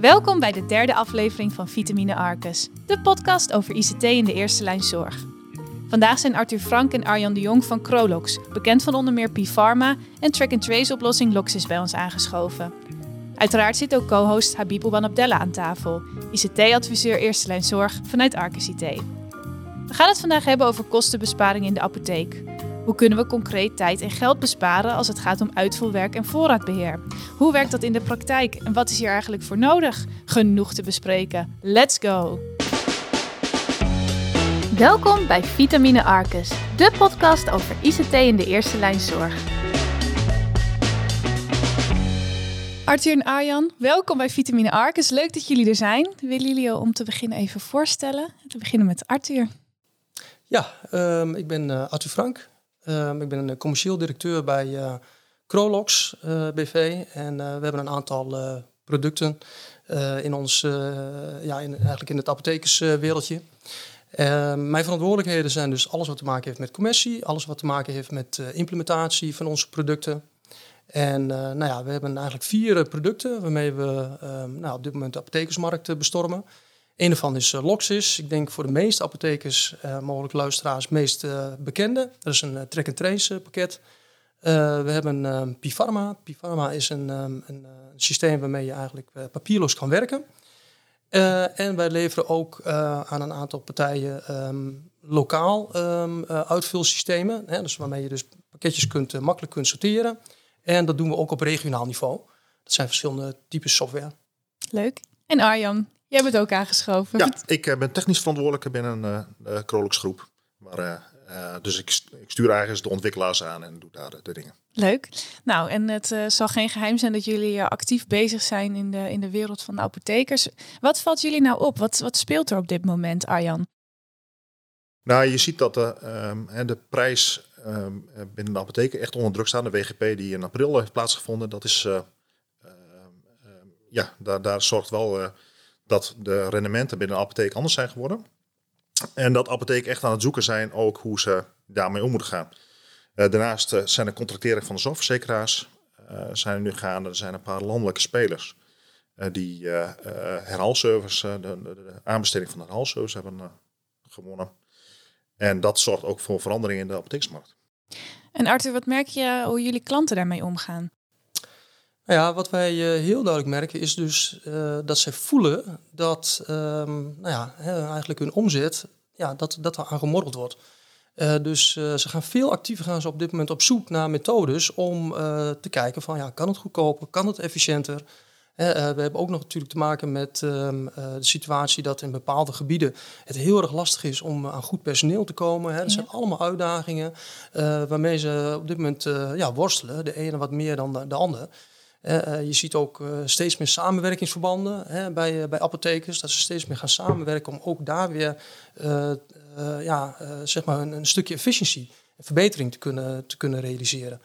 Welkom bij de derde aflevering van Vitamine Arcus, de podcast over ICT in de eerste lijn zorg. Vandaag zijn Arthur Frank en Arjan de Jong van Crolox, bekend van onder meer P-Pharma en track-and-trace oplossing Loxis bij ons aangeschoven. Uiteraard zit ook co-host Habib Ouban Abdella aan tafel, ICT-adviseur eerste lijn zorg vanuit Arcus IT. We gaan het vandaag hebben over kostenbesparing in de apotheek. Hoe kunnen we concreet tijd en geld besparen als het gaat om uitvoerwerk en voorraadbeheer? Hoe werkt dat in de praktijk en wat is hier eigenlijk voor nodig? Genoeg te bespreken. Let's go! Welkom bij Vitamine Arcus, de podcast over ICT in de eerste lijn zorg. Arthur en Arjan, welkom bij Vitamine Arcus. Leuk dat jullie er zijn. Willen jullie je om te beginnen even voorstellen? Te beginnen met Arthur. Ja, um, ik ben uh, Arthur Frank. Um, ik ben een commercieel directeur bij uh, Crolox uh, BV. En we hebben een aantal producten in ons, ja, in, eigenlijk in het apothekerswereldje. Ehm, mijn verantwoordelijkheden zijn dus alles wat te maken heeft met commercie, alles wat te maken heeft met implementatie van onze producten. En nou ja, we hebben eigenlijk vier producten waarmee we nou, op dit moment de apothekersmarkt bestormen. Een daarvan is uh, Loxis. Ik denk voor de meeste apothekers, uh, mogelijk luisteraars, meest uh, bekende. Dat is een track-and-trace pakket. we hebben um, Pifarma. Pifarma is een, een systeem waarmee je eigenlijk papierloos kan werken. en wij leveren ook aan een aantal partijen um, lokaal uitvulsystemen. Hè, dus waarmee je dus pakketjes kunt, makkelijk kunt sorteren. En dat doen we ook op regionaal niveau. Dat zijn verschillende types software. Leuk. En Arjan, Jij bent ook aangeschoven. Ja, ik uh, ben technisch verantwoordelijke binnen een uh, groep. Maar, uh, dus ik, ik, stuur eigenlijk de ontwikkelaars aan en doe daar de, dingen. Leuk. Nou, en het zal geen geheim zijn dat jullie actief bezig zijn in de, in de wereld van de apothekers. Wat valt jullie nou op? Wat, wat speelt er op dit moment, Arjan? Nou, je ziet dat de, um, de prijs um, binnen de apotheken echt onder druk staat. De WGP die in april heeft plaatsgevonden, dat is, ja, daar, daar zorgt wel dat de rendementen binnen de apotheek anders zijn geworden. En dat apotheken echt aan het zoeken zijn ook hoe ze daarmee om moeten gaan. Uh, daarnaast uh, zijn er contracteren van de zorgverzekeraars. Zijn er nu gaande. Er zijn een paar landelijke spelers die herhaalservice, de, de, aanbesteding van de herhaalservice hebben gewonnen. En dat zorgt ook voor verandering in de apotheeksmarkt. En Arthur, wat merk je hoe jullie klanten daarmee omgaan? Nou ja, wat wij uh, heel duidelijk merken is dus uh, dat zij voelen dat um, nou ja, eigenlijk hun omzet, ja, dat, dat er aan gemorreld wordt. Uh, dus ze gaan veel actiever gaan ze op dit moment op zoek naar methodes om te kijken van ja, kan het goedkoper, kan het efficiënter? we hebben ook nog natuurlijk te maken met ehm, de situatie dat in bepaalde gebieden het heel erg lastig is om aan goed personeel te komen. Hè. Dat zijn allemaal uitdagingen waarmee ze op dit moment ja, worstelen. De ene wat meer dan de, de ander. Uh, je ziet ook uh, steeds meer samenwerkingsverbanden hè, bij, uh, bij apothekers. Dat ze steeds meer gaan samenwerken om ook daar weer ja, zeg maar een, een, stukje efficiëntie en verbetering te kunnen, te kunnen realiseren.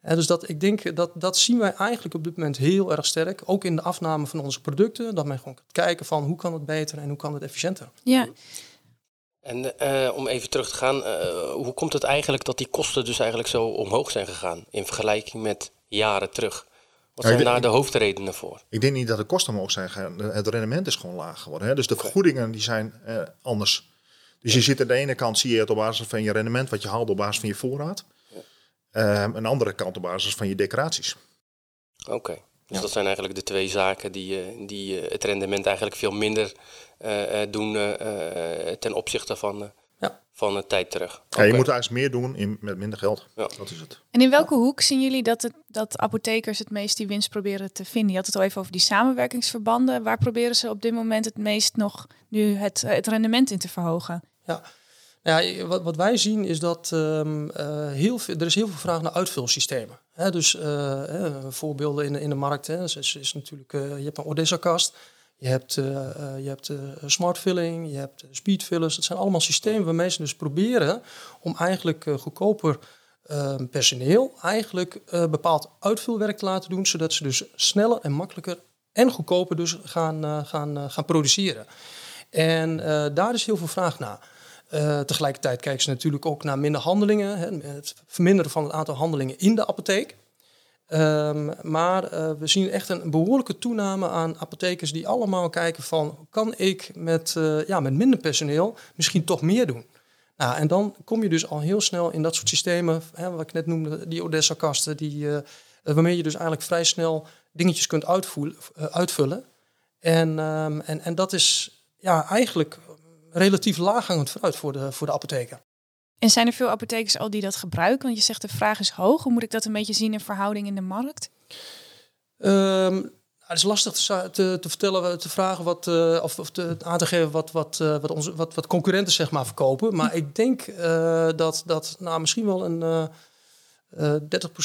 dus dat, ik denk dat dat zien wij eigenlijk op dit moment heel erg sterk. Ook in de afname van onze producten. Dat men gewoon kan kijken van hoe kan het beter en hoe kan het efficiënter. Ja. En om even terug te gaan, hoe komt het eigenlijk dat die kosten dus eigenlijk zo omhoog zijn gegaan in vergelijking met jaren terug? Wat zijn daar de hoofdredenen voor? Ik denk niet dat de kosten omhoog zijn gegaan. Het rendement is gewoon laag geworden. Hè? Dus de vergoedingen die zijn eh, anders. Dus je ziet aan de ene kant zie je het op basis van je rendement, wat je haalt op basis van je voorraad. Ja. Um, aan de andere kant op basis van je decoraties. Oké, dus ja. dat zijn eigenlijk de twee zaken die, uh, die uh, het rendement eigenlijk veel minder uh, doen ten opzichte van ja. van een tijd terug. Ja, je moet eigenlijk meer doen in, met minder geld. Ja. Dat is het. En in welke hoek zien jullie dat, het, dat apothekers het meest die winst proberen te vinden? Je had het al even over die samenwerkingsverbanden. Waar proberen ze op dit moment het meest nog nu het, het rendement in te verhogen? Ja. Ja, wat, wat wij zien is dat um, uh, heel veel, er is heel veel vraag naar uitvulsystemen. Hè, dus uh, voorbeelden in, in de markt hè, is, is natuurlijk, uh, je hebt een Odessa-kast. Je hebt, uh, je hebt uh, smart filling, je hebt speed fillers. Dat zijn allemaal systemen waarmee ze dus proberen om eigenlijk goedkoper ehm, personeel eigenlijk bepaald uitvulwerk te laten doen, zodat ze dus sneller en makkelijker en goedkoper dus gaan, gaan, gaan produceren. En daar is heel veel vraag naar. tegelijkertijd kijken ze natuurlijk ook naar minder handelingen, hè, het verminderen van het aantal handelingen in de apotheek. Ehm, maar eh, we zien echt een behoorlijke toename aan apothekers die allemaal kijken van... kan ik met, eh, ja, met minder personeel misschien toch meer doen? Nou, en dan kom je dus al heel snel in dat soort systemen, hè, wat ik net noemde, die Odessa-kasten, die, eh, waarmee je dus eigenlijk vrij snel dingetjes kunt uitvoelen, uitvullen. En, ehm, en, en dat is ja, eigenlijk relatief laaghangend vooruit voor de, voor de apotheker. En zijn er veel apothekers al die dat gebruiken? Want je zegt de vraag is hoog. Hoe moet ik dat een beetje zien in verhouding in de markt? Um, het is lastig te, te, te, vertellen, te vragen wat, uh, of, of te, aan te geven wat, wat, uh, wat, onze, wat, wat concurrenten zeg maar verkopen. Maar ik denk dat, dat nou, misschien wel een 30%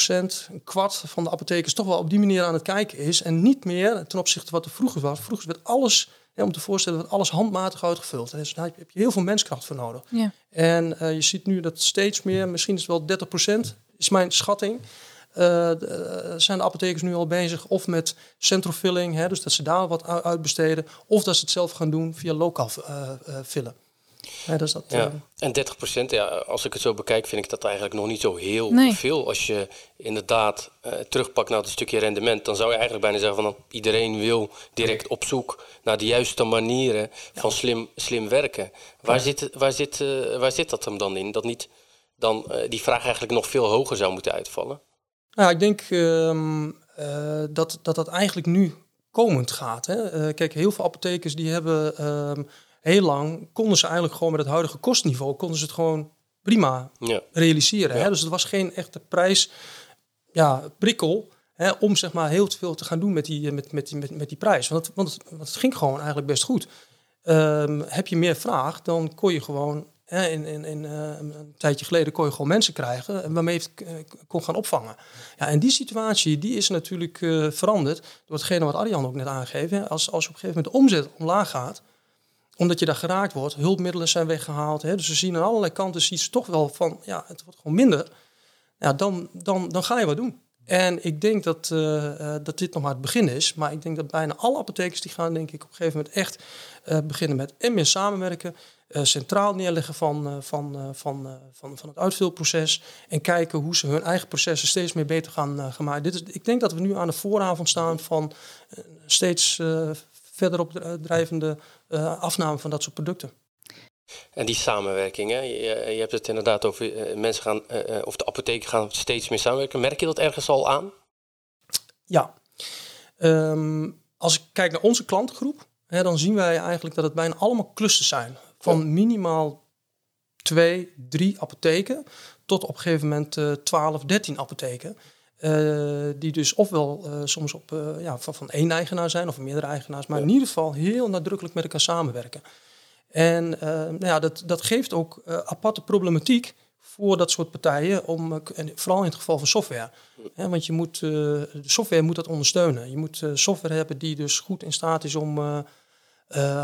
een kwart van de apothekers toch wel op die manier aan het kijken is. En niet meer ten opzichte van wat er vroeger was. Vroeger werd alles om te voorstellen dat alles handmatig uitgevuld. Dus daar heb je heel veel menskracht voor nodig. Ja. En uh, je ziet nu dat steeds meer, misschien is het wel 30% is mijn schatting. Uh, zijn de apothekers nu al bezig of met centrofilling, hè, dus dat ze daar wat uitbesteden, of dat ze het zelf gaan doen via lokaal vullen. Ja, dus dat, ja. En 30 procent, ja, als ik het zo bekijk, vind ik dat eigenlijk nog niet zo heel veel. Als je inderdaad uh, terugpakt naar het stukje rendement, dan zou je eigenlijk bijna zeggen van iedereen wil direct op zoek naar de juiste manieren van slim, slim werken. Waar, zit, waar, zit, uh, waar zit dat hem dan in? Dat niet dan uh, die vraag eigenlijk nog veel hoger zou moeten uitvallen? Nou, ik denk um, dat, dat dat eigenlijk nu komend gaat. Hè? kijk, heel veel apothekers die hebben um, heel lang konden ze eigenlijk gewoon met het huidige kostniveau konden ze het gewoon prima ja. realiseren. Hè? Dus het was geen echte prijs, ja, prikkel hè, om zeg maar heel veel te gaan doen met die, met, met, met, met die prijs. Want het, want, het, want het ging gewoon eigenlijk best goed. Um, heb je meer vraag, dan kon je gewoon hè, in, in, in uh, een tijdje geleden kon je gewoon mensen krijgen waarmee je het uh, kon gaan opvangen. Ja, en die situatie die is natuurlijk uh, veranderd door hetgene wat Arjan ook net aangeeft. Als, als je op een gegeven moment de omzet omlaag gaat, omdat je daar geraakt wordt, hulpmiddelen zijn weggehaald. Hè, dus we zien aan allerlei kanten zie je toch wel van, ja, het wordt gewoon minder. Ja, dan, dan, dan ga je wat doen. En ik denk dat, uh, dat dit nog maar het begin is. Maar ik denk dat bijna alle apothekers die gaan, denk ik, op een gegeven moment echt uh, beginnen met en meer samenwerken. centraal neerleggen van, van, van, van, van het uitvulproces. En kijken hoe ze hun eigen processen steeds meer beter gaan, gaan maken. Dit is, ik denk dat we nu aan de vooravond staan van steeds verder drijvende uh, afname van dat soort producten. En die samenwerking, hè? Je, je hebt het inderdaad over uh, mensen gaan, uh, of de apotheken gaan steeds meer samenwerken. Merk je dat ergens al aan? Ja. Um, als ik kijk naar onze klantengroep, hè, dan zien wij eigenlijk dat het bijna allemaal clusters zijn. Van ja. minimaal twee, drie apotheken tot op een gegeven moment 12, 13 apotheken. Uh, die dus ofwel uh, soms op, uh, ja, van, van één eigenaar zijn of meerdere eigenaars, maar ja. in ieder geval heel nadrukkelijk met elkaar samenwerken. En nou ja, dat, dat geeft ook aparte problematiek voor dat soort partijen, om, en vooral in het geval van software. Want je moet, de software moet dat ondersteunen. Je moet software hebben die dus goed in staat is om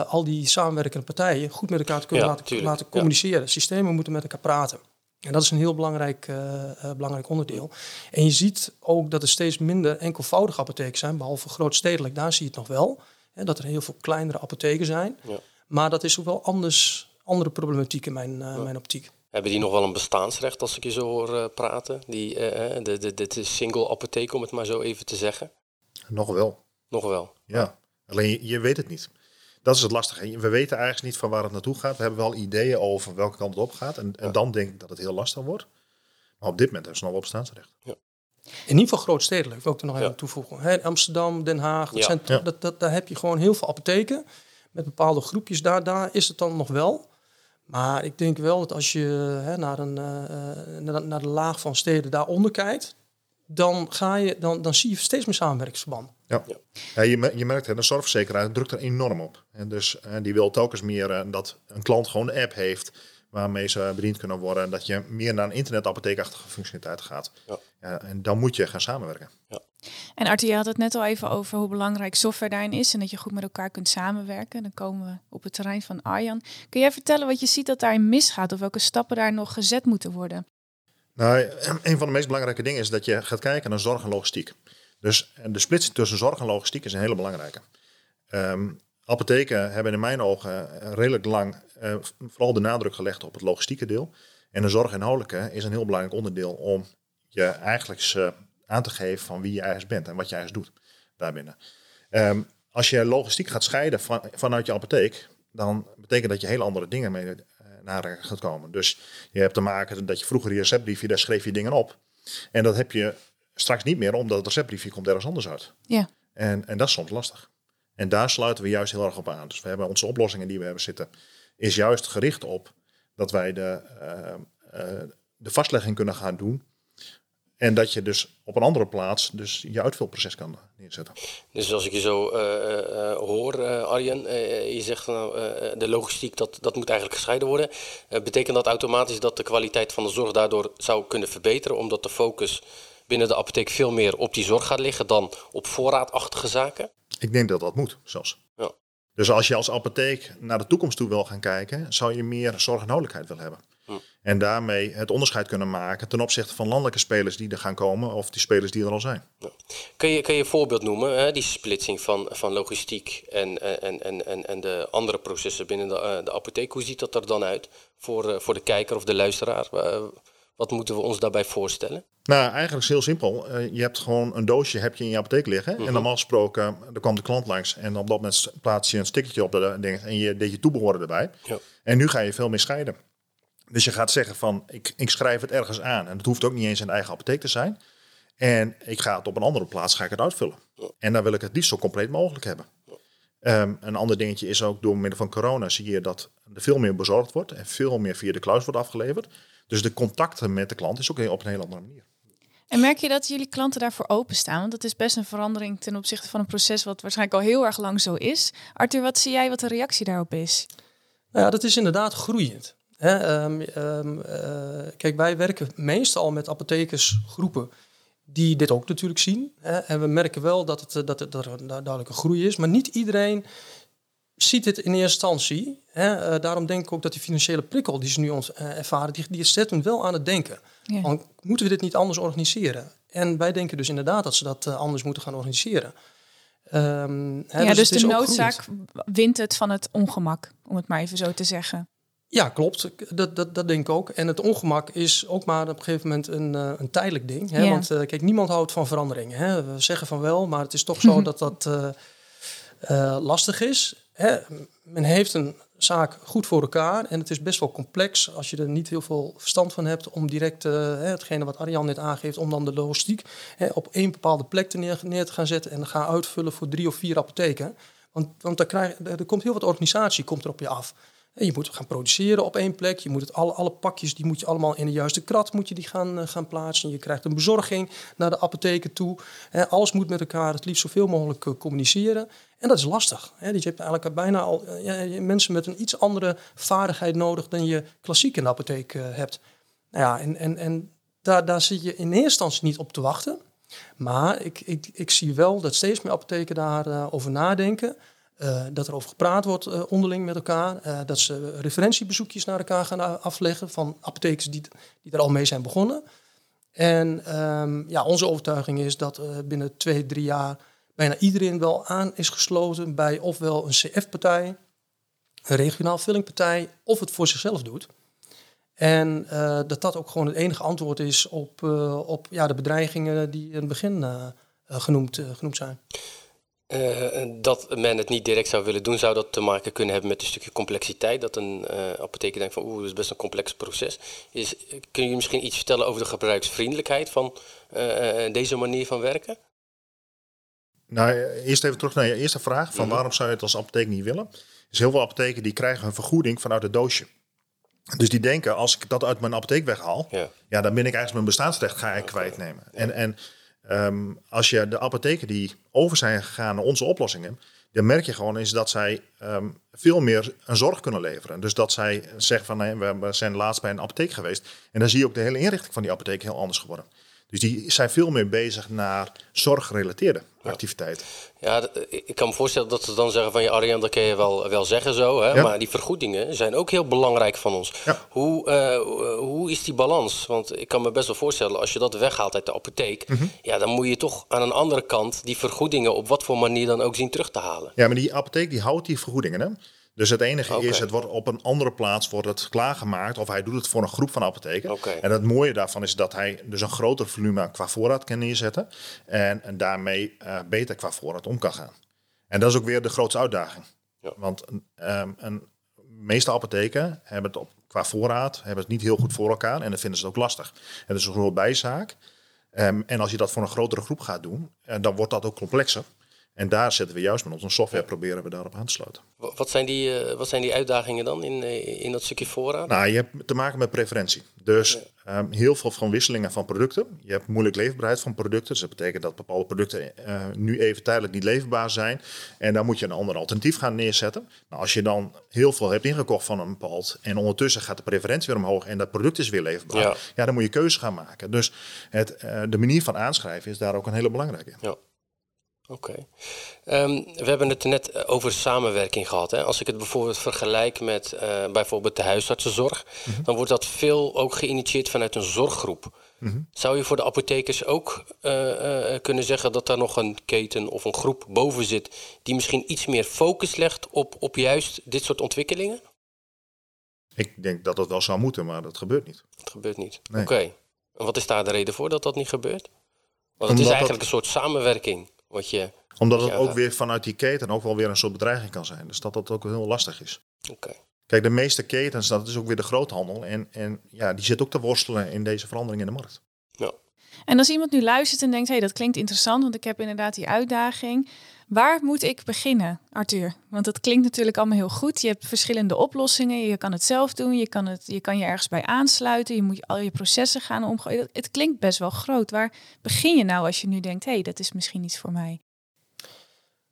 al die samenwerkende partijen goed met elkaar te kunnen laten, laten, communiceren. Systemen moeten met elkaar praten. En dat is een heel belangrijk, uh, uh, belangrijk onderdeel. En je ziet ook dat er steeds minder enkelvoudige apotheken zijn, behalve grootstedelijk, daar zie je het nog wel. Hè, dat er heel veel kleinere apotheken zijn. Ja. Maar dat is ook wel anders, andere problematiek in mijn, uh, ja. mijn optiek. Hebben die nog wel een bestaansrecht als ik je zo hoor praten? Die, de, de, de, de single apotheek, om het maar zo even te zeggen? Nog wel. Nog wel. Ja, alleen je, je weet het niet. Dat is het lastige. We weten eigenlijk niet van waar het naartoe gaat. We hebben wel ideeën over welke kant het op gaat. En, en dan denk ik dat het heel lastig wordt. Maar op dit moment hebben ze nog wel bestaansrecht. Ja. In ieder geval grootstedelijk, wil ik er nog even toevoegen. He, Amsterdam, Den Haag, dat zijn, dat, dat, daar heb je gewoon heel veel apotheken. Met bepaalde groepjes daar, daar is het dan nog wel. Maar ik denk wel dat als je hè, naar, een, uh, naar, naar de laag van steden daaronder kijkt, dan, ga je, dan, dan zie je steeds meer samenwerkingsverbanden. Ja, ja. je, je merkt, hè, de zorgverzekeraar drukt er enorm op. En dus en die wil telkens meer uh, dat een klant gewoon een app heeft waarmee ze bediend kunnen worden. Dat je meer naar een internetapotheekachtige functionaliteit gaat. Ja. ja. en dan moet je gaan samenwerken. Ja. En Arthur, je had het net al even over hoe belangrijk software daarin is en dat je goed met elkaar kunt samenwerken. Dan komen we op het terrein van Arjan. Kun jij vertellen wat je ziet dat daarin misgaat of welke stappen daar nog gezet moeten worden? Nou, een van de meest belangrijke dingen is dat je gaat kijken naar zorg en logistiek. Dus de splitsing tussen zorg en logistiek is een hele belangrijke. Um, apotheken hebben in mijn ogen redelijk lang uh, vooral de nadruk gelegd op het logistieke deel. En de zorg inhoudelijke is een heel belangrijk onderdeel om je eigenlijk aan te geven van wie je eigenlijk bent en wat je eigenlijk doet daarbinnen. Um, als je logistiek gaat scheiden van, vanuit je apotheek, dan betekent dat je hele andere dingen mee naar gaat komen. Dus je hebt te maken dat je vroeger je receptbriefje, daar schreef je dingen op. En dat heb je straks niet meer, omdat het receptbriefje komt ergens anders uit. Ja. En, en dat is soms lastig. En daar sluiten we juist heel erg op aan. Dus we hebben onze oplossingen die we hebben zitten, is juist gericht op dat wij de, uh, uh, de vastlegging kunnen gaan doen en dat je dus op een andere plaats dus je uitvulproces kan neerzetten. Dus als ik je zo uh, hoor, Arjen, je zegt nou, de logistiek dat, dat moet eigenlijk gescheiden worden. betekent dat automatisch dat de kwaliteit van de zorg daardoor zou kunnen verbeteren, omdat de focus binnen de apotheek veel meer op die zorg gaat liggen dan op voorraadachtige zaken? Ik denk dat dat moet, zelfs. Ja. Dus als je als apotheek naar de toekomst toe wil gaan kijken, zou je meer zorg en nodigheid willen hebben. En daarmee het onderscheid kunnen maken ten opzichte van landelijke spelers die er gaan komen of die spelers die er al zijn. Kun, je, kun je een voorbeeld noemen, hè, die splitsing van, van logistiek en, en, en, en, en de andere processen binnen de, eh, de apotheek? Hoe ziet dat er dan uit voor, eh, voor de kijker of de luisteraar? Wat moeten we ons daarbij voorstellen? Nou, eigenlijk is heel simpel. Eh, je hebt gewoon een doosje heb je in je apotheek liggen. En mhm. normaal gesproken, er kwam de klant langs. En op dat moment plaats je een stickertje op de ding en je deed je toebehoren erbij. Ja. En nu ga je veel meer scheiden. Dus je gaat zeggen van, ik, ik schrijf het ergens aan. En dat hoeft ook niet eens in de eigen apotheek te zijn. En ik ga het op een andere plaats ga ik het uitvullen. En dan wil ik het liefst zo compleet mogelijk hebben. Um, een ander dingetje is ook door middel van corona zie je dat er veel meer bezorgd wordt en veel meer via de kluis wordt afgeleverd. Dus de contacten met de klant is ook op een hele andere manier. En merk je dat jullie klanten daarvoor openstaan? Want dat is best een verandering ten opzichte van een proces wat waarschijnlijk al heel erg lang zo is. Arthur, wat zie jij wat de reactie daarop is? Nou ja, dat is inderdaad groeiend. Hè, ehm, ehm, eh, kijk, wij werken meestal met apothekersgroepen die dit ook natuurlijk zien. Hè, en we merken wel dat, het, dat, het, dat er een groei is. Maar niet iedereen ziet dit in eerste instantie. Hè. Eh, daarom denk ik ook dat die financiële prikkel die ze nu ons uh, ervaren, die, die zet wel aan het denken. Ja. Want moeten we dit niet anders organiseren? En wij denken dus inderdaad dat ze dat anders moeten gaan organiseren. Um, hè, ja, dus, dus de noodzaak wint het van het ongemak, om het maar even zo te zeggen. Ja, klopt. Dat, dat, dat denk ik ook. En het ongemak is ook maar op een gegeven moment een, uh, een tijdelijk ding. Hè? Want uh, kijk, niemand houdt van veranderingen. Hè? We zeggen van wel, maar het is toch zo dat dat uh, lastig is. Hè? Men heeft een zaak goed voor elkaar en het is best wel complex als je er niet heel veel verstand van hebt om direct, hetgene wat Arjan net aangeeft, om dan de logistiek op één bepaalde plek te neer, neer te gaan zetten en gaan uitvullen voor drie of vier apotheken. Want, want daar krijg, er komt heel wat organisatie komt er op je af. Je moet gaan produceren op één plek. Je moet het alle, alle pakjes, die moet je allemaal in de juiste krat moet je die gaan, uh, gaan plaatsen. Je krijgt een bezorging naar de apotheken toe. alles moet met elkaar het liefst zoveel mogelijk uh, communiceren. En dat is lastig. Dus je hebt eigenlijk bijna al uh, mensen met een iets andere vaardigheid nodig dan je klassiek in de apotheek hebt. Nou ja, en, en, en daar, daar zit je in eerste instantie niet op te wachten. Maar ik, ik, ik zie wel dat steeds meer apotheken daarover over nadenken. Uh, dat er over gepraat wordt uh, onderling met elkaar. Uh, dat ze referentiebezoekjes naar elkaar gaan afleggen van apothekers die, die er al mee zijn begonnen. En um, ja, onze overtuiging is dat binnen twee, drie jaar bijna iedereen wel aan is gesloten bij ofwel een CF-partij, een regionaal vullingpartij, of het voor zichzelf doet. En dat dat ook gewoon het enige antwoord is op, op ja, de bedreigingen die in het begin genoemd, genoemd zijn. Uh, dat men het niet direct zou willen doen, zou dat te maken kunnen hebben met een stukje complexiteit. Dat een uh, apotheker denkt van oeh, dat is best een complex proces. Is, kun je misschien iets vertellen over de gebruiksvriendelijkheid van uh, deze manier van werken? Nou, eerst even terug naar je eerste vraag. Van mhm. waarom zou je het als apotheek niet willen? Dus heel veel apotheken die krijgen een vergoeding vanuit het doosje. Dus die denken, als ik dat uit mijn apotheek weghaal, ja, ja dan ben ik eigenlijk mijn bestaansrecht ga ik kwijtnemen. En, en Ehm, als je de apotheken die over zijn gegaan naar onze oplossingen, dan merk je gewoon is dat zij ehm, veel meer een zorg kunnen leveren. Dus dat zij zeggen van nee, we zijn laatst bij een apotheek geweest. En dan zie je ook de hele inrichting van die apotheek heel anders geworden. Dus die zijn veel meer bezig naar zorggerelateerde activiteiten. Ja, ik kan me voorstellen dat ze dan zeggen van je Arjan, dat kun je wel, wel zeggen zo. Hè? Maar die vergoedingen zijn ook heel belangrijk van ons. Hoe, uh, hoe is die balans? Want ik kan me best wel voorstellen, als je dat weghaalt uit de apotheek, mhm. ja, dan moet je toch aan een andere kant die vergoedingen op wat voor manier dan ook zien terug te halen. Ja, maar die apotheek die houdt die vergoedingen. Hè? Dus het enige is, het wordt op een andere plaats wordt het klaargemaakt. Of hij doet het voor een groep van apotheken. En het mooie daarvan is dat hij dus een groter volume qua voorraad kan neerzetten. En, en daarmee uh, beter qua voorraad om kan gaan. En dat is ook weer de grootste uitdaging. Ja. Want um, een, meeste apotheken hebben het op, qua voorraad hebben het niet heel goed voor elkaar. En dan vinden ze het ook lastig. Dat is een grote bijzaak. Um, en als je dat voor een grotere groep gaat doen, uh, dan wordt dat ook complexer. En daar zetten we juist met onze software, proberen we daarop aan te sluiten. Wat zijn die, uh, wat zijn die uitdagingen dan in, uh, in dat stukje voorraad? Nou, je hebt te maken met preferentie. Dus um, heel veel van wisselingen van producten. Je hebt moeilijk leefbaarheid van producten. Dus dat betekent dat bepaalde producten uh, nu even tijdelijk niet leverbaar zijn. En dan moet je een ander alternatief gaan neerzetten. Nou, als je dan heel veel hebt ingekocht van een bepaald... en ondertussen gaat de preferentie weer omhoog en dat product is weer leverbaar... ja, ja dan moet je keuze gaan maken. Dus het, de manier van aanschrijven is daar ook een hele belangrijke. Ja. Oké. Ehm, we hebben het net eh, over samenwerking gehad. Hè? Als ik het bijvoorbeeld vergelijk met uh, bijvoorbeeld de huisartsenzorg, mhm. dan wordt dat veel ook geïnitieerd vanuit een zorggroep. Mhm. Zou je voor de apothekers ook uh, kunnen zeggen dat daar nog een keten of een groep boven zit die misschien iets meer focus legt op, op juist dit soort ontwikkelingen? Ik denk dat dat wel zou moeten, maar dat gebeurt niet. Dat gebeurt niet. Oké. En wat is daar de reden voor dat dat niet gebeurt? Want het is eigenlijk een soort samenwerking. Wat je, Omdat het ook weer vanuit die keten ook wel weer een soort bedreiging kan zijn. Dus dat dat ook heel lastig is. Oké. Kijk, de meeste ketens, dat is ook weer de groothandel. En, en ja, die zit ook te worstelen in deze verandering in de markt. Ja. En als iemand nu luistert en denkt, hé, hey, dat klinkt interessant, want ik heb inderdaad die uitdaging. Waar moet ik beginnen, Arthur? Want dat klinkt natuurlijk allemaal heel goed. Je hebt verschillende oplossingen. Je kan het zelf doen. Je kan, het, je kan je ergens bij aansluiten. Je moet al je processen gaan omgooien. Het klinkt best wel groot. Waar begin je nou als je nu denkt, hé, hey, dat is misschien iets voor mij?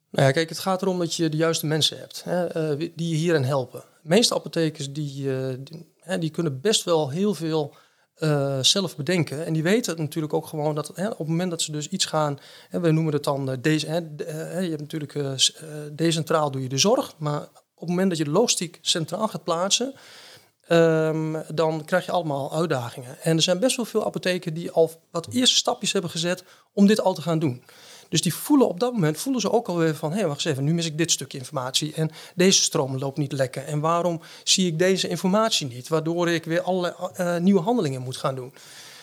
Nou ja, kijk, het gaat erom dat je de juiste mensen hebt hè, uh, die je hierin helpen. De meeste apothekers die, uh, die, die, kunnen best wel heel veel uh, zelf bedenken. En die weten natuurlijk ook gewoon dat hè, op het moment dat ze dus iets gaan, hè, we noemen het dan uh, deze, uh, je hebt natuurlijk decentraal doe je de zorg, maar op het moment dat je de logistiek centraal gaat plaatsen, um, dan krijg je allemaal uitdagingen. En er zijn best wel veel apotheken die al wat eerste stapjes hebben gezet om dit al te gaan doen. Dus die voelen op dat moment voelen ze ook alweer van: hé, hey, wacht eens even, nu mis ik dit stukje informatie. En deze stroom loopt niet lekker. En waarom zie ik deze informatie niet? Waardoor ik weer allerlei uh, nieuwe handelingen moet gaan doen.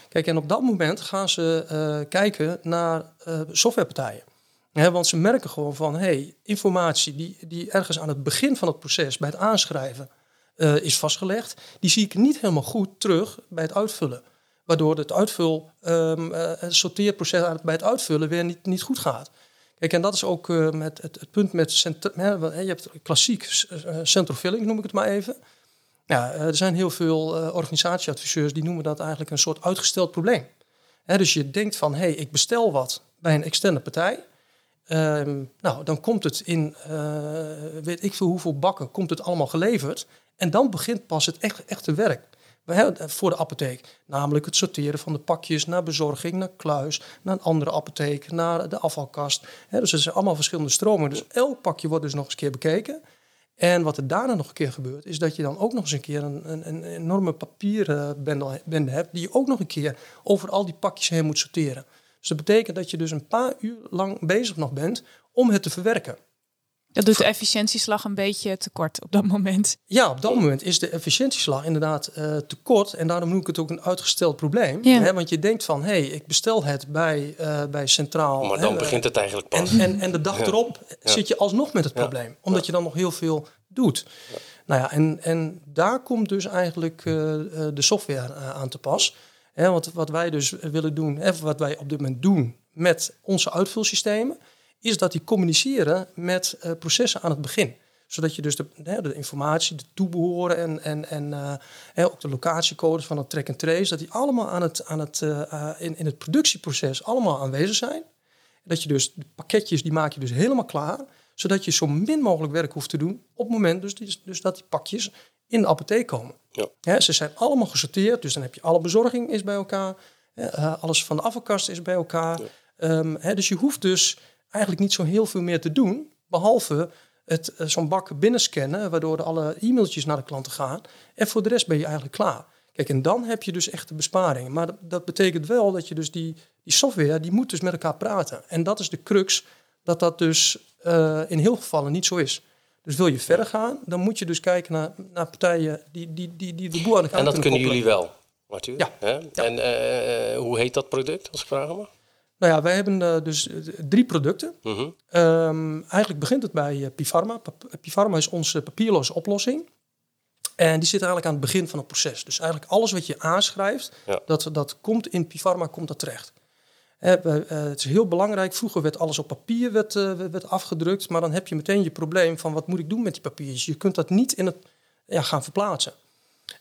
Kijk, en op dat moment gaan ze uh, kijken naar softwarepartijen. Want ze merken gewoon van: hé, hey, informatie die, die ergens aan het begin van het proces, bij het aanschrijven, is vastgelegd, die zie ik niet helemaal goed terug bij het uitvullen waardoor het uitvul, um, het sorteerproces bij het uitvullen weer niet, niet goed gaat. Kijk, en dat is ook uh, met het, het, punt met hè, je hebt klassiek uh, central filling, noem ik het maar even. Ja, er zijn heel veel organisatieadviseurs die noemen dat eigenlijk een soort uitgesteld probleem. Hè, dus je denkt van, hé, hey, ik bestel wat bij een externe partij. Um, nou, dan komt het in, weet ik veel hoeveel bakken, komt het allemaal geleverd. En dan begint pas het echt, echte werk voor de apotheek. Namelijk het sorteren van de pakjes naar bezorging, naar kluis, naar een andere apotheek, naar de afvalkast. dus er zijn allemaal verschillende stromen. Dus elk pakje wordt dus nog eens een keer bekeken. En wat er daarna nog een keer gebeurt, is dat je dan ook nog eens een keer een, een, een enorme papierbende hebt, die je ook nog een keer over al die pakjes heen moet sorteren. Dus dat betekent dat je dus een paar uur lang bezig nog bent om het te verwerken. Dat doet de efficiëntieslag een beetje tekort op dat moment. Ja, op dat moment is de efficiëntieslag inderdaad uh, tekort. En daarom noem ik het ook een uitgesteld probleem. Ja. Hè, want je denkt van, hé, hey, ik bestel het bij, uh, bij Centraal. Maar dan begint het eigenlijk pas. En, en, en de dag erop zit je alsnog met het probleem. Omdat je dan nog heel veel doet. Nou ja, en, en daar komt dus eigenlijk uh, de software aan te pas. Hè, want wat wij dus willen doen, hè, wat wij op dit moment doen met onze uitvulsystemen is dat die communiceren met uh, processen aan het begin. Zodat je dus de, de informatie, de toebehoren en, en, en uh, ook de locatiecodes van het track and trace, dat die allemaal aan het, aan het, uh, in, in het productieproces allemaal aanwezig zijn. Dat je dus de pakketjes, die maak je dus helemaal klaar, zodat je zo min mogelijk werk hoeft te doen op het moment dus, die, dus dat die pakjes in de apotheek komen. Ja. ze zijn allemaal gesorteerd, dus dan heb je alle bezorging is bij elkaar, alles van de afvalkast is bij elkaar. Ja. Um, dus je hoeft dus eigenlijk niet zo heel veel meer te doen. Behalve het, uh, zo'n bak binnenscannen, waardoor alle e-mailtjes naar de klanten gaan. En voor de rest ben je eigenlijk klaar. Kijk, en dan heb je dus echt de besparingen. Maar dat, dat, betekent wel dat je dus die, die software, die moet dus met elkaar praten. En dat is de crux, dat dat dus uh, in heel gevallen niet zo is. Dus wil je verder gaan, dan moet je dus kijken naar, naar partijen die, die, die, die de boer aan de kant En dat kunnen jullie wel, Arthur? Ja. ja. En uh, hoe heet dat product, als ik vragen mag? Nou ja, wij hebben uh, dus drie producten. -hmm. um, eigenlijk begint het bij uh, Pifarma. Pifarma is onze papierloze oplossing. En die zit eigenlijk aan het begin van het proces. Dus eigenlijk alles wat je aanschrijft, ja. dat, dat komt in Pifarma komt dat terecht. Het is heel belangrijk. Vroeger werd alles op papier werd, werd afgedrukt, maar dan heb je meteen je probleem van wat moet ik doen met die papiertjes. Je kunt dat niet in het ja, gaan verplaatsen.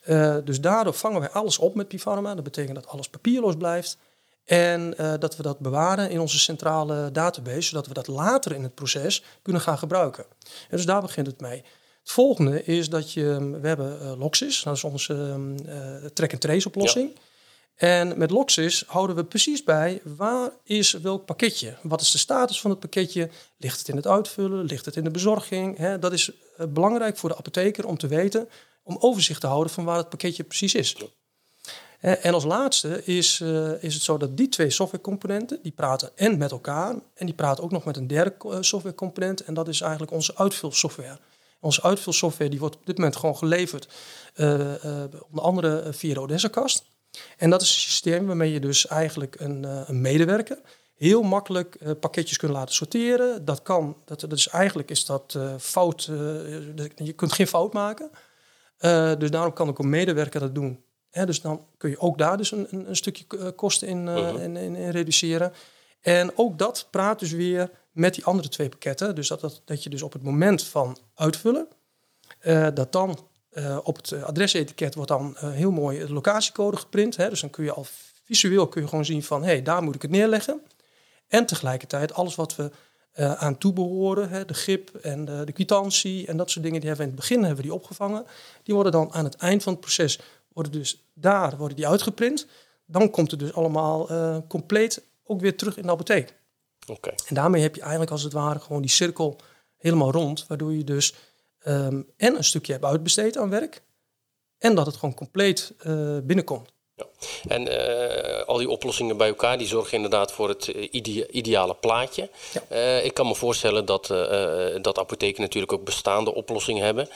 Uh, dus daardoor vangen wij alles op met Pifarma. Dat betekent dat alles papierloos blijft. En dat we dat bewaren in onze centrale database, zodat we dat later in het proces kunnen gaan gebruiken. En dus daar begint het mee. Het volgende is dat je, we hebben uh, Loxis, dat is onze uh, track-and-trace oplossing. Ja. En met Loxis houden we precies bij waar is welk pakketje. Wat is de status van het pakketje? Ligt het in het uitvullen? Ligt het in de bezorging? Dat is belangrijk voor de apotheker om te weten, om overzicht te houden van waar het pakketje precies is. En als laatste is, uh, is het zo dat die twee softwarecomponenten, die praten en met elkaar en die praten ook nog met een derde softwarecomponent en dat is eigenlijk onze uitvulsoftware. Onze uitvulsoftware die wordt op dit moment gewoon geleverd, onder andere via de Odessa-kast. En dat is een systeem waarmee je dus eigenlijk een, een medewerker heel makkelijk pakketjes kunt laten sorteren. Dat kan, dat, dat is eigenlijk is dat fout, je kunt geen fout maken. dus daarom kan ook een medewerker dat doen. Hè, dus dan kun je ook daar dus een, een, een stukje kosten in, -huh. in, in, in reduceren. En ook dat praat dus weer met die andere twee pakketten. Dus dat, dat, dat je dus op het moment van uitvullen, uh, dat dan uh, op het adresetiket wordt dan uh, heel mooi de locatiecode geprint. Hè? Dus dan kun je al visueel kun je gewoon zien van, hé, hey, daar moet ik het neerleggen. En tegelijkertijd alles wat we aan toebehoren, hè, de grip en de, de kwitantie en dat soort dingen, die hebben we in het begin hebben we die opgevangen. Die worden dan aan het eind van het proces, worden dus daar worden die uitgeprint. Dan komt het dus allemaal compleet ook weer terug in de apotheek. Okay. En daarmee heb je eigenlijk als het ware gewoon die cirkel helemaal rond, waardoor je dus um, en een stukje hebt uitbesteed aan werk en dat het gewoon compleet uh, binnenkomt. Ja. En uh, al die oplossingen bij elkaar, die zorgen inderdaad voor het ide ideale plaatje. Ja. Uh, ik kan me voorstellen dat, dat apotheken natuurlijk ook bestaande oplossingen hebben.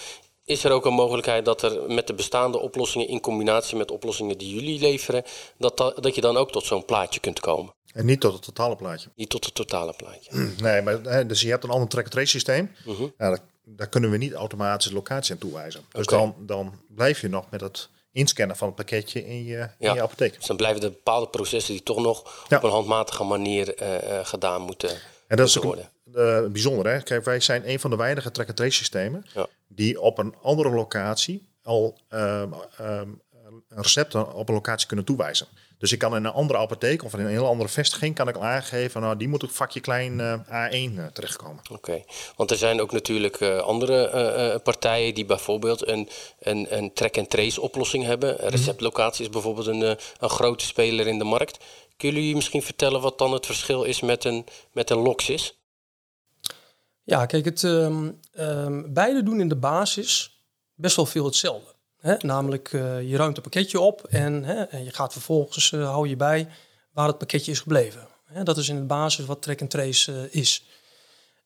Is er ook een mogelijkheid dat er met de bestaande oplossingen in combinatie met oplossingen die jullie leveren, dat, dat, je dan ook tot zo'n plaatje kunt komen? En niet tot het totale plaatje. Niet tot het totale plaatje. Nee, maar dus je hebt een ander track-and-trace systeem. Uh -huh. ja, daar, daar, kunnen we niet automatisch de locatie aan toewijzen. Dus dan, dan blijf je nog met het inscannen van het pakketje in je, in je apotheek. Dus dan blijven er bepaalde processen die toch nog Ja. op een handmatige manier eh, eh, gedaan moeten, En dat is ook worden. een, eh, bijzonder. Hè? Kijk, wij zijn een van de weinige track-and-trace systemen Ja. Die op een andere locatie al ehm, ehm, een recept op een locatie kunnen toewijzen. Dus ik kan in een andere apotheek of in een heel andere vestiging kan ik al aangeven, nou die moet op vakje klein eh, A1 eh, terechtkomen. Oké, want er zijn ook natuurlijk eh, andere eh, eh, partijen die bijvoorbeeld een, een, een track-and-trace oplossing hebben. Mhm. Receptlocatie is bijvoorbeeld een, een grote speler in de markt. Kunnen jullie misschien vertellen wat dan het verschil is met een, met een Loxis? Ja, kijk, het, ehm, ehm, beide doen in de basis best wel veel hetzelfde. Hè? Namelijk, eh, je ruimt een pakketje op en, hè, je gaat vervolgens, eh, hou je bij waar het pakketje is gebleven. Hè? Dat is in de basis wat track and trace eh, is.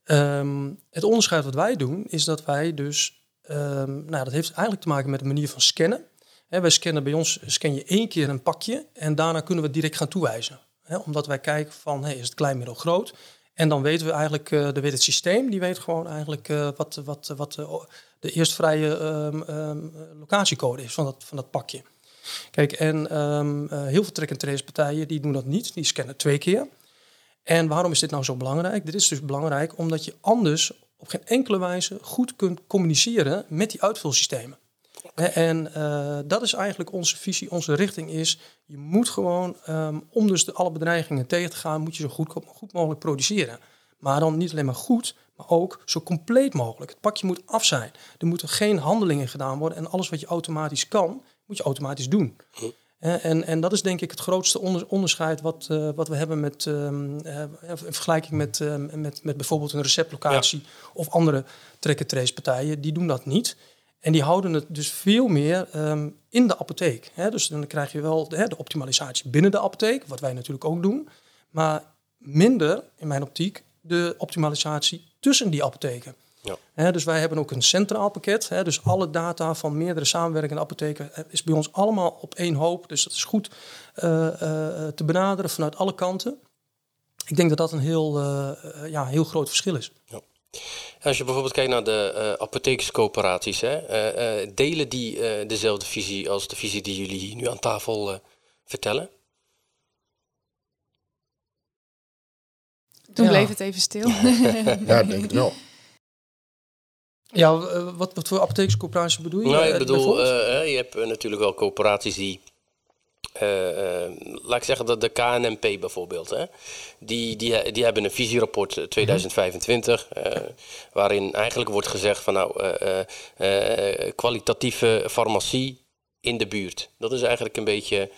Ehm, het onderscheid wat wij doen, is dat wij dus, ehm, nou, dat heeft eigenlijk te maken met de manier van scannen. Hè, wij scannen bij ons, scan je één keer een pakje en daarna kunnen we direct gaan toewijzen. Hè? Omdat wij kijken van, is het klein, middel, groot? En dan weten we eigenlijk, eh dan weet het systeem, die weet gewoon eigenlijk eh, wat, wat, wat de eerstvrije ehm, ehm, locatiecode is van dat, van dat pakje. Kijk, en ehm, eh, heel veel track-and-trace partijen die doen dat niet, die scannen twee keer. En waarom is dit nou zo belangrijk? Dit is dus belangrijk omdat je anders op geen enkele wijze goed kunt communiceren met die uitvulsystemen. En eh, dat is eigenlijk onze visie, onze richting is, je moet gewoon, ehm, om dus de, alle bedreigingen tegen te gaan, moet je zo goed, goed mogelijk produceren. Maar dan niet alleen maar goed, maar ook zo compleet mogelijk. Het pakje moet af zijn. Er moeten geen handelingen gedaan worden en alles wat je automatisch kan, moet je automatisch doen. En, en dat is denk ik het grootste onder- onderscheid wat, eh, wat we hebben met, ehm, eh, in vergelijking met, ehm, met, met bijvoorbeeld een receptlocatie of andere track-and-trace partijen. Die doen dat niet. En die houden het dus veel meer ehm, in de apotheek. Hè? Dus dan krijg je wel de, hè, de optimalisatie binnen de apotheek, wat wij natuurlijk ook doen. Maar minder, in mijn optiek, de optimalisatie tussen die apotheken. Ja. dus wij hebben ook een centraal pakket. Hè, dus alle data van meerdere samenwerkende apotheken is bij ons allemaal op één hoop. Dus dat is goed te benaderen vanuit alle kanten. Ik denk dat dat een heel, ja, heel groot verschil is. Ja. Als je bijvoorbeeld kijkt naar de uh, apothekerscoöperaties, hè, uh, uh, delen die dezelfde visie als de visie die jullie hier nu aan tafel vertellen? Toen bleef het even stil. ja, denk ik wel. Ja, wat, wat voor apothekerscoöperaties bedoel je? Nou, ik bedoel, je hebt natuurlijk wel coöperaties die laat ik zeggen dat de KNMP bijvoorbeeld, hè, die, die, die hebben een visierapport 2025, uh, waarin eigenlijk wordt gezegd van nou, kwalitatieve farmacie in de buurt. Dat is eigenlijk een beetje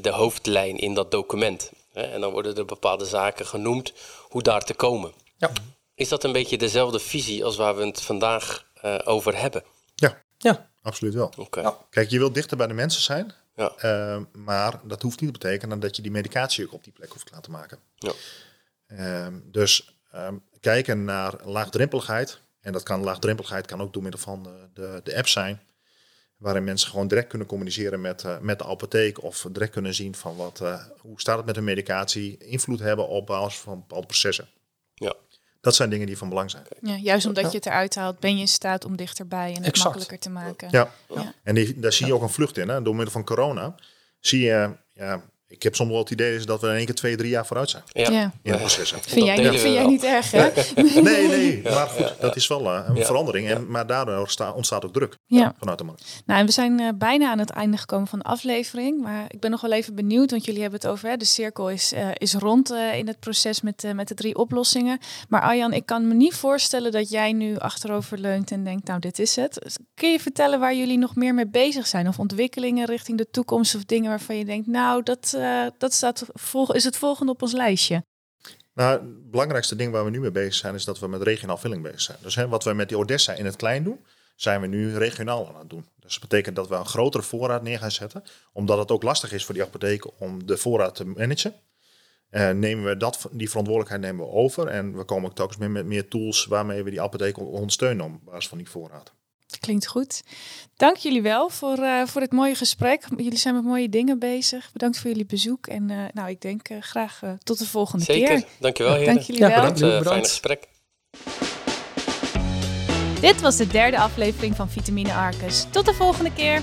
de hoofdlijn in dat document. Hè, en dan worden er bepaalde zaken genoemd hoe daar te komen. Ja. Is dat een beetje dezelfde visie als waar we het vandaag over hebben? Ja, ja. absoluut wel. Okay. Kijk, je wilt dichter bij de mensen zijn. Ja. Ehm, maar dat hoeft niet te betekenen dat je die medicatie ook op die plek hoeft te laten maken. Ja. Ehm, dus ehm, kijken naar laagdrempeligheid. En dat kan laagdrempeligheid kan ook door middel van de, de, de app zijn. Waarin mensen gewoon direct kunnen communiceren met, uh, met de apotheek. Of direct kunnen zien van wat, hoe staat het met hun medicatie. Invloed hebben op basis van bepaalde processen. Ja. Dat zijn dingen die van belang zijn. Ja, juist omdat je het eruit haalt, ben je in staat om dichterbij en het makkelijker te maken. Ja, ja. en die, daar zie je ook een vlucht in. Hè. Door middel van corona zie je ja, ik heb soms wel het idee dat we in één keer twee, drie jaar vooruit zijn. Ja. In het proces. Vind, jij, vind jij niet erg, hè? nee, nee. Maar goed, dat is wel uh, een verandering. En, maar daardoor ontstaat ook druk vanuit de markt. Nou, en we zijn uh, bijna aan het einde gekomen van de aflevering. Maar ik ben nog wel even benieuwd, want jullie hebben het over... Hè, de cirkel is, uh, is rond in het proces met, met de drie oplossingen. Maar Arjan, ik kan me niet voorstellen dat jij nu achterover leunt en denkt... nou, dit is het. Kun je vertellen waar jullie nog meer mee bezig zijn? Of ontwikkelingen richting de toekomst of dingen waarvan je denkt... nou, dat uh, dat staat is het volgende op ons lijstje. Nou, het belangrijkste ding waar we nu mee bezig zijn, is dat we met regionaal vulling bezig zijn. Dus hè, wat we met die Odessa in het klein doen, zijn we nu regionaal aan het doen. Dus dat betekent dat we een grotere voorraad neer gaan zetten, omdat het ook lastig is voor die apotheken om de voorraad te managen. Uh, nemen we dat, die verantwoordelijkheid nemen we over en we komen ook telkens meer met meer tools waarmee we die apotheken ondersteunen op basis van die voorraad. Klinkt goed. Dank jullie wel voor, uh, voor dit mooie gesprek. Jullie zijn met mooie dingen bezig. Bedankt voor jullie bezoek. En uh, nou, ik denk uh, graag tot de volgende Zeker. keer. Zeker. Dankjewel, heren. Dank jullie wel. Bedankt, bedankt. Fijne gesprek. Dit was de derde aflevering van Vitamine Arcus. Tot de volgende keer.